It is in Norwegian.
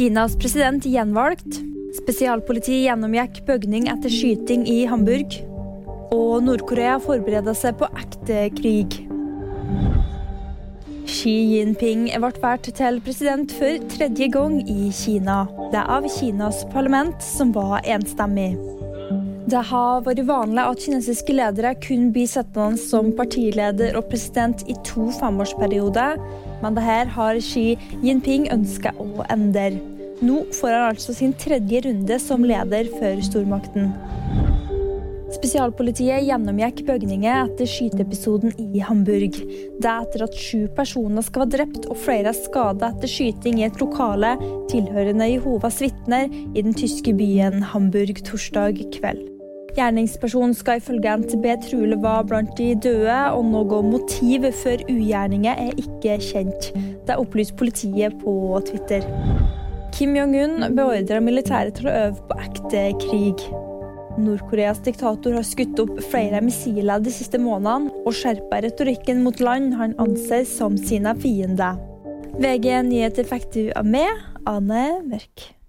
Kinas president gjenvalgt. Spesialpolitiet gjennomgikk bygning etter skyting i Hamburg. Og Nord-Korea forbereder seg på ekte krig. Xi Jinping ble valgt til president for tredje gang i Kina. Det er av Kinas parlament, som var enstemmig. Det har vært vanlig at kinesiske ledere kun blir sittende som partileder og president i to femårsperioder, men det her har Xi Jinping ønska å endre. Nå får han altså sin tredje runde som leder for stormakten. Spesialpolitiet gjennomgikk bygninger etter skyteepisoden i Hamburg. Det er etter at sju personer skal være drept og flere er skadet etter skyting i et lokale tilhørende Jehovas vitner i den tyske byen Hamburg torsdag kveld. Gjerningspersonen skal ifølge NTB trolig være blant de døde, og noe motiv for ugjerninger er ikke kjent. Det opplyser politiet på Twitter. Kim Jong-un beordrer militæret til å øve på ekte krig. Nord-Koreas diktator har skutt opp flere missiler de siste månedene og skjerpa retorikken mot land han anser som sine fiender. VG Nyheter fikk du av meg, Ane Mørk.